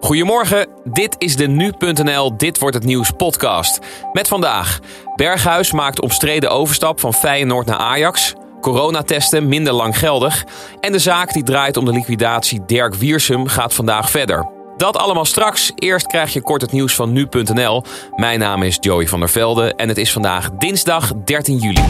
Goedemorgen, dit is de Nu.nl Dit Wordt Het Nieuws podcast. Met vandaag, Berghuis maakt omstreden overstap van Feyenoord naar Ajax... coronatesten minder lang geldig... en de zaak die draait om de liquidatie Dirk Wiersum gaat vandaag verder. Dat allemaal straks. Eerst krijg je kort het nieuws van Nu.nl. Mijn naam is Joey van der Velde en het is vandaag dinsdag 13 juli.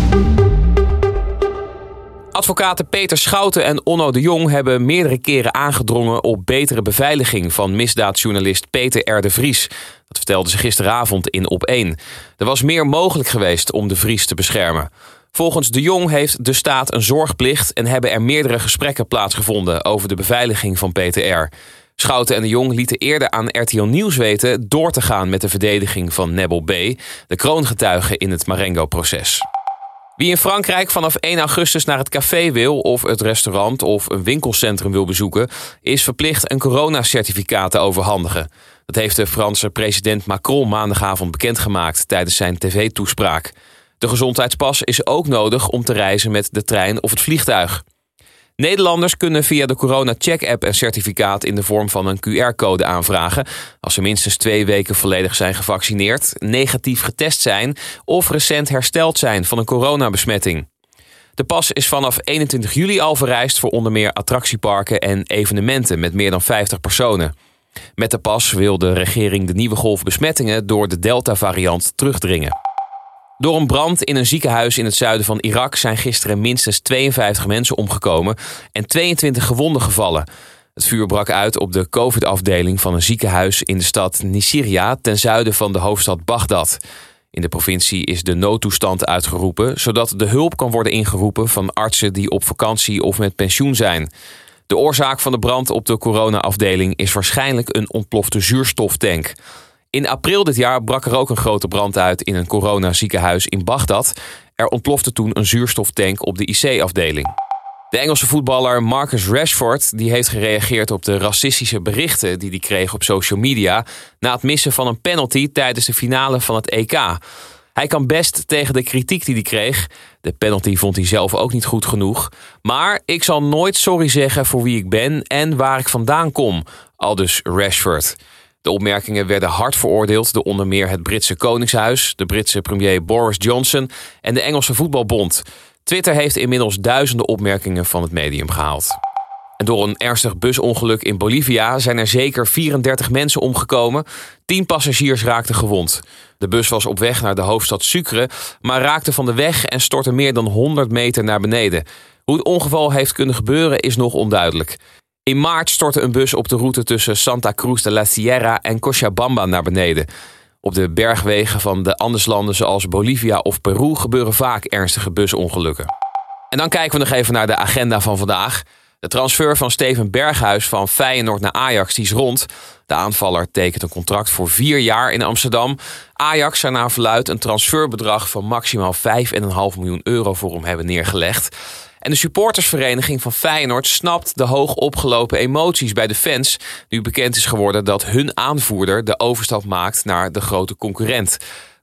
Advocaten Peter Schouten en Onno de Jong hebben meerdere keren aangedrongen op betere beveiliging van misdaadjournalist Peter R. de Vries. Dat vertelde ze gisteravond in Op 1. Er was meer mogelijk geweest om de Vries te beschermen. Volgens de Jong heeft de staat een zorgplicht en hebben er meerdere gesprekken plaatsgevonden over de beveiliging van Peter R. Schouten en de Jong lieten eerder aan RTL Nieuws weten door te gaan met de verdediging van Nebel B., de kroongetuige in het Marengo-proces. Wie in Frankrijk vanaf 1 augustus naar het café wil of het restaurant of een winkelcentrum wil bezoeken, is verplicht een coronacertificaat te overhandigen. Dat heeft de Franse president Macron maandagavond bekendgemaakt tijdens zijn tv-toespraak. De gezondheidspas is ook nodig om te reizen met de trein of het vliegtuig. Nederlanders kunnen via de Corona Check app een certificaat in de vorm van een QR-code aanvragen als ze minstens twee weken volledig zijn gevaccineerd, negatief getest zijn of recent hersteld zijn van een coronabesmetting. De pas is vanaf 21 juli al vereist voor onder meer attractieparken en evenementen met meer dan 50 personen. Met de pas wil de regering de nieuwe golf besmettingen door de Delta-variant terugdringen. Door een brand in een ziekenhuis in het zuiden van Irak zijn gisteren minstens 52 mensen omgekomen en 22 gewonden gevallen. Het vuur brak uit op de COVID-afdeling van een ziekenhuis in de stad Nisiria ten zuiden van de hoofdstad Bagdad. In de provincie is de noodtoestand uitgeroepen, zodat de hulp kan worden ingeroepen van artsen die op vakantie of met pensioen zijn. De oorzaak van de brand op de corona-afdeling is waarschijnlijk een ontplofte zuurstoftank. In april dit jaar brak er ook een grote brand uit in een coronaziekenhuis in Bagdad. Er ontplofte toen een zuurstoftank op de IC-afdeling. De Engelse voetballer Marcus Rashford die heeft gereageerd op de racistische berichten die hij kreeg op social media na het missen van een penalty tijdens de finale van het EK. Hij kan best tegen de kritiek die hij kreeg. De penalty vond hij zelf ook niet goed genoeg. Maar ik zal nooit sorry zeggen voor wie ik ben en waar ik vandaan kom, aldus Rashford. De opmerkingen werden hard veroordeeld door onder meer het Britse Koningshuis, de Britse premier Boris Johnson en de Engelse Voetbalbond. Twitter heeft inmiddels duizenden opmerkingen van het medium gehaald. En door een ernstig busongeluk in Bolivia zijn er zeker 34 mensen omgekomen. 10 passagiers raakten gewond. De bus was op weg naar de hoofdstad Sucre, maar raakte van de weg en stortte meer dan 100 meter naar beneden. Hoe het ongeval heeft kunnen gebeuren is nog onduidelijk. In maart stortte een bus op de route tussen Santa Cruz de la Sierra en Cochabamba naar beneden. Op de bergwegen van de Andeslanden zoals Bolivia of Peru gebeuren vaak ernstige busongelukken. En dan kijken we nog even naar de agenda van vandaag. De transfer van Steven Berghuis van Feyenoord naar Ajax is rond. De aanvaller tekent een contract voor vier jaar in Amsterdam. Ajax zou naar verluid een transferbedrag van maximaal 5,5 miljoen euro voor hem hebben neergelegd. En de supportersvereniging van Feyenoord snapt de hoog opgelopen emoties bij de fans. Nu bekend is geworden dat hun aanvoerder de overstap maakt naar de grote concurrent.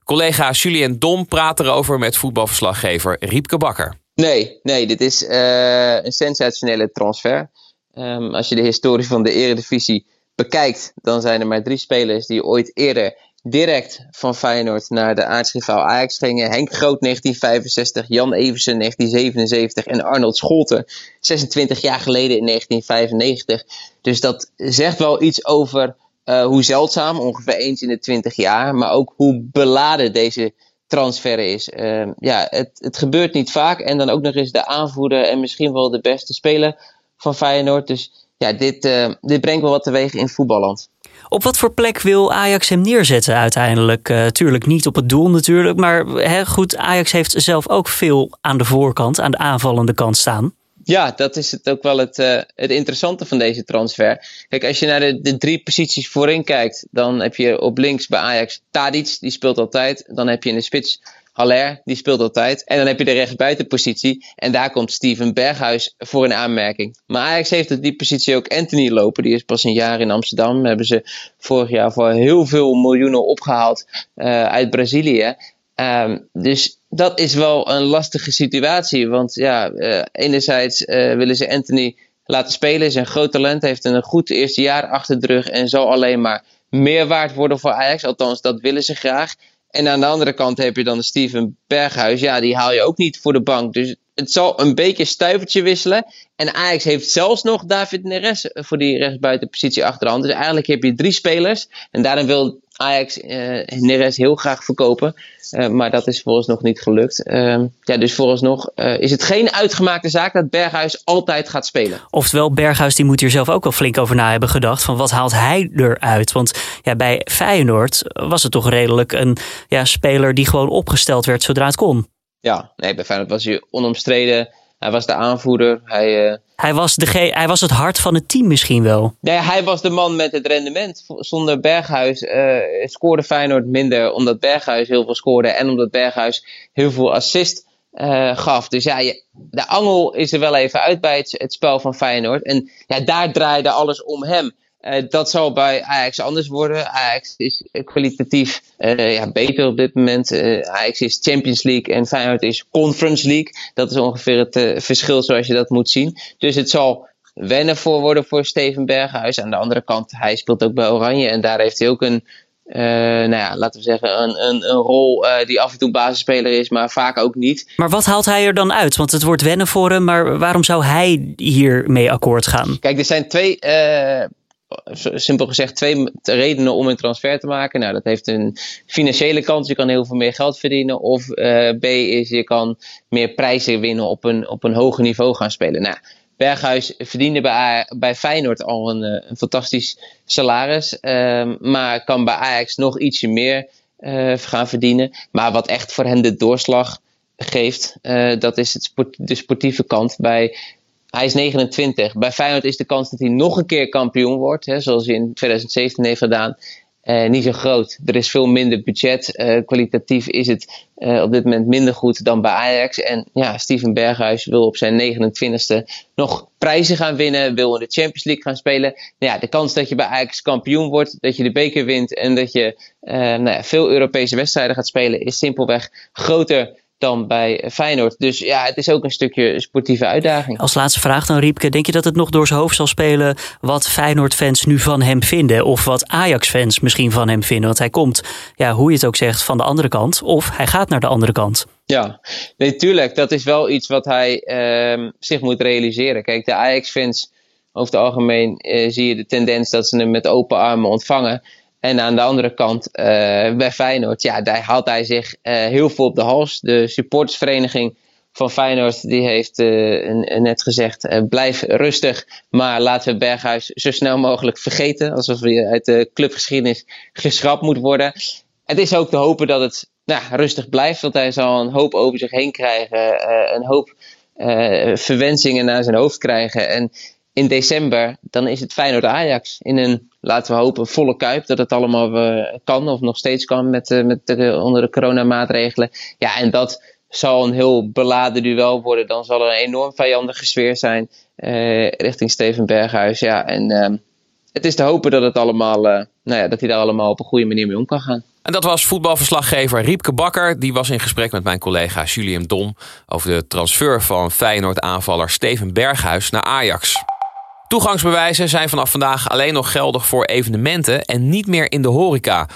Collega Julien Dom praat erover met voetbalverslaggever Riepke Bakker. Nee, nee, dit is uh, een sensationele transfer. Um, als je de historie van de Eredivisie bekijkt, dan zijn er maar drie spelers die ooit eerder direct van Feyenoord naar de aartsrivaal Ajax gingen. Henk Groot 1965, Jan Eversen 1977 en Arnold Scholten 26 jaar geleden in 1995. Dus dat zegt wel iets over uh, hoe zeldzaam, ongeveer eens in de 20 jaar, maar ook hoe beladen deze transfer is. Uh, ja, het, het gebeurt niet vaak en dan ook nog eens de aanvoerder en misschien wel de beste speler van Feyenoord. Dus ja, dit, uh, dit brengt wel wat teweeg in voetballand. Op wat voor plek wil Ajax hem neerzetten uiteindelijk? Uh, tuurlijk niet op het doel natuurlijk, maar hè, goed, Ajax heeft zelf ook veel aan de voorkant, aan de aanvallende kant staan. Ja, dat is het ook wel het, uh, het interessante van deze transfer. Kijk, als je naar de, de drie posities voorin kijkt, dan heb je op links bij Ajax Tadic, die speelt altijd. Dan heb je in de spits Haller, die speelt altijd. En dan heb je de rechtsbuitenpositie. En daar komt Steven Berghuis voor een aanmerking. Maar Ajax heeft op die positie ook Anthony lopen. Die is pas een jaar in Amsterdam. Hebben ze vorig jaar voor heel veel miljoenen opgehaald uh, uit Brazilië. Um, dus dat is wel een lastige situatie. Want ja, uh, enerzijds uh, willen ze Anthony laten spelen. Is een groot talent, heeft een goed eerste jaar achter de rug en zal alleen maar meer waard worden voor Ajax. Althans, dat willen ze graag. En aan de andere kant heb je dan Steven Berghuis. Ja, die haal je ook niet voor de bank. Dus het zal een beetje stuivertje wisselen. En Ajax heeft zelfs nog David Neres voor die rechtsbuitenpositie achter de hand. Dus eigenlijk heb je drie spelers. En daarom wil Ajax uh, Neres heel graag verkopen. Uh, maar dat is vooralsnog niet gelukt. Uh, ja, dus vooralsnog uh, is het geen uitgemaakte zaak dat Berghuis altijd gaat spelen. Oftewel, Berghuis die moet hier zelf ook wel flink over na hebben gedacht. Van wat haalt hij eruit? Want ja, bij Feyenoord was het toch redelijk een ja, speler die gewoon opgesteld werd zodra het kon. Ja, nee, bij Feyenoord was hij onomstreden. Hij was de aanvoerder. Hij, uh... hij, was de hij was het hart van het team misschien wel. Nee, hij was de man met het rendement. Zonder Berghuis uh, scoorde Feyenoord minder. Omdat Berghuis heel veel scoorde. En omdat Berghuis heel veel assist uh, gaf. Dus ja, je, de angel is er wel even uit bij het, het spel van Feyenoord. En ja, daar draaide alles om hem. Uh, dat zal bij Ajax anders worden. Ajax is kwalitatief uh, ja, beter op dit moment. Uh, Ajax is Champions League en Feyenoord is Conference League. Dat is ongeveer het verschil zoals je dat moet zien. Dus het zal wennen voor worden voor Steven Berghuis. Aan de andere kant, hij speelt ook bij Oranje en daar heeft hij ook een, nou ja, laten we zeggen, een, een, een rol die af en toe basisspeler is, maar vaak ook niet. Maar wat haalt hij er dan uit? Want het wordt wennen voor hem, maar waarom zou hij hiermee akkoord gaan? Kijk, er zijn twee simpel gezegd twee redenen om een transfer te maken. Nou, dat heeft een financiële kant. Je kan heel veel meer geld verdienen. Of uh, B is je kan meer prijzen winnen op een, op een hoger niveau gaan spelen. Nou, Berghuis verdiende bij, bij Feyenoord al een, eh, een fantastisch salaris. Uh, maar kan bij Ajax nog ietsje meer gaan verdienen. Maar wat echt voor hen de doorslag geeft, dat is het sport, de sportieve kant. Bij hij is 29. Bij Feyenoord is de kans dat hij nog een keer kampioen wordt, hè, zoals hij in 2017 heeft gedaan, uh, niet zo groot. Er is veel minder budget. Uh, kwalitatief is het uh, op dit moment minder goed dan bij Ajax. En ja, Steven Berghuis wil op zijn 29ste nog prijzen gaan winnen. Wil in de Champions League gaan spelen. Nou ja, de kans dat je bij Ajax kampioen wordt, dat je de beker wint en dat je nou ja, veel Europese wedstrijden gaat spelen, is simpelweg groter dan bij Feyenoord. Dus ja, het is ook een stukje sportieve uitdaging. Als laatste vraag dan, Riepke. Denk je dat het nog door zijn hoofd zal spelen wat Feyenoord-fans nu van hem vinden? Of wat Ajax-fans misschien van hem vinden? Want hij komt, ja, hoe je het ook zegt, van de andere kant. Of hij gaat naar de andere kant. Ja, natuurlijk. dat is wel iets wat hij uh, zich moet realiseren. Kijk, de Ajax-fans, over het algemeen uh, zie je de tendens dat ze hem met open armen ontvangen. En aan de andere kant, uh, bij Feyenoord, ja, daar haalt hij zich uh, heel veel op de hals. De supportersvereniging van Feyenoord die heeft uh, net gezegd: blijf rustig, maar laten we Berghuis zo snel mogelijk vergeten. Alsof hij uit de clubgeschiedenis geschrapt moet worden. Het is ook te hopen dat het nou, rustig blijft, want hij zal een hoop over zich heen krijgen, een hoop verwensingen naar zijn hoofd krijgen. En in december, dan is het Feyenoord Ajax. In een, laten we hopen, volle kuip. Dat het allemaal uh, kan of nog steeds kan met, uh, met de, onder de coronamaatregelen. Ja, en dat zal een heel beladen duel worden. Dan zal er een enorm vijandige sfeer zijn uh, richting Steven Berghuis. Ja, en ehm, het is te hopen dat, het allemaal, nou ja, dat hij daar allemaal op een goede manier mee om kan gaan. En dat was voetbalverslaggever Riepke Bakker. Die was in gesprek met mijn collega Julian Dom over de transfer van Feyenoord-aanvaller Steven Berghuis naar Ajax. Toegangsbewijzen zijn vanaf vandaag alleen nog geldig voor evenementen en niet meer in de horeca.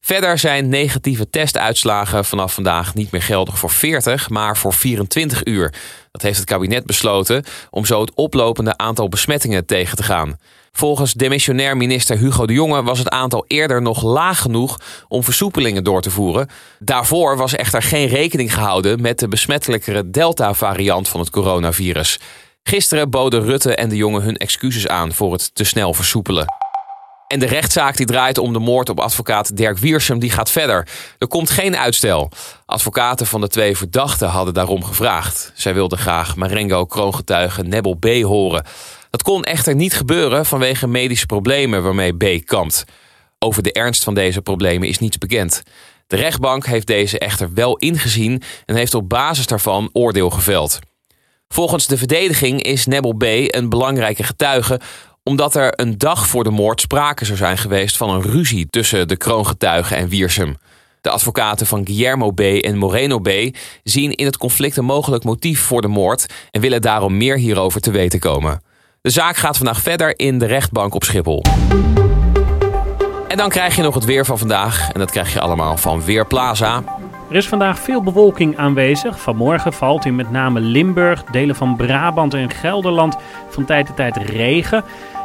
Verder zijn negatieve testuitslagen vanaf vandaag niet meer geldig voor 40, maar voor 24 uur. Dat heeft het kabinet besloten om zo het oplopende aantal besmettingen tegen te gaan. Volgens demissionair minister Hugo de Jonge was het aantal eerder nog laag genoeg om versoepelingen door te voeren. Daarvoor was echter geen rekening gehouden met de besmettelijkere Delta-variant van het coronavirus. Gisteren boden Rutte en de jongen hun excuses aan voor het te snel versoepelen. En de rechtszaak die draait om de moord op advocaat Dirk Wiersum die gaat verder. Er komt geen uitstel. Advocaten van de twee verdachten hadden daarom gevraagd. Zij wilden graag Marengo kroongetuige Nebel B horen. Dat kon echter niet gebeuren vanwege medische problemen waarmee B kampt. Over de ernst van deze problemen is niets bekend. De rechtbank heeft deze echter wel ingezien en heeft op basis daarvan oordeel geveld. Volgens de verdediging is Nebel B. een belangrijke getuige omdat er een dag voor de moord sprake zou zijn geweest van een ruzie tussen de kroongetuigen en Wiersum. De advocaten van Guillermo B. en Moreno B. zien in het conflict een mogelijk motief voor de moord en willen daarom meer hierover te weten komen. De zaak gaat vandaag verder in de rechtbank op Schiphol. En dan krijg je nog het weer van vandaag. En dat krijg je allemaal van Weerplaza. Er is vandaag veel bewolking aanwezig. Vanmorgen valt in met name Limburg, delen van Brabant en Gelderland van tijd tot tijd regen.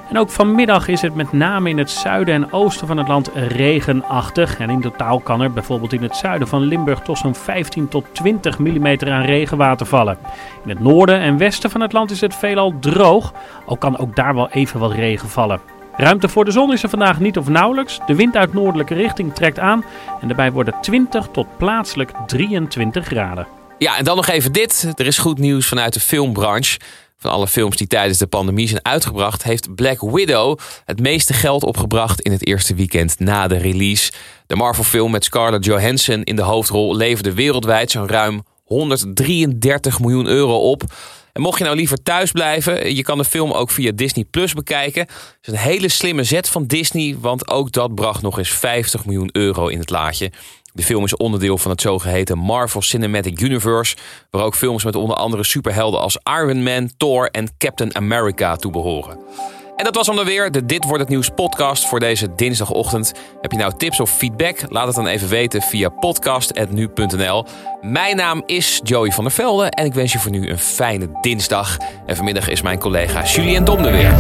En ook vanmiddag is het met name in het zuiden en oosten van het land regenachtig. En in totaal kan er bijvoorbeeld in het zuiden van Limburg tot zo'n 15 tot 20 mm aan regenwater vallen. In het noorden en westen van het land is het veelal droog, al kan ook daar wel even wat regen vallen. Ruimte voor de zon is er vandaag niet of nauwelijks. De wind uit noordelijke richting trekt aan en daarbij worden 20 tot plaatselijk 23 graden. Ja, en dan nog even dit. Er is goed nieuws vanuit de filmbranche. Van alle films die tijdens de pandemie zijn uitgebracht, heeft Black Widow het meeste geld opgebracht in het eerste weekend na de release. De Marvel-film met Scarlett Johansson in de hoofdrol leverde wereldwijd zo'n ruim 133 miljoen euro op. En mocht je nou liever thuis blijven, je kan de film ook via Disney Plus bekijken. Het is een hele slimme zet van Disney, want ook dat bracht nog eens 50 miljoen euro in het laadje. De film is onderdeel van het zogeheten Marvel Cinematic Universe, waar ook films met onder andere superhelden als Iron Man, Thor en Captain America toe behoren. En dat was dan weer de Dit Wordt Het Nieuws podcast voor deze dinsdagochtend. Heb je nou tips of feedback? Laat het dan even weten via podcast.nu.nl. Mijn naam is Joey van der Velde en ik wens je voor nu een fijne dinsdag. En vanmiddag is mijn collega Julien Dom er weer.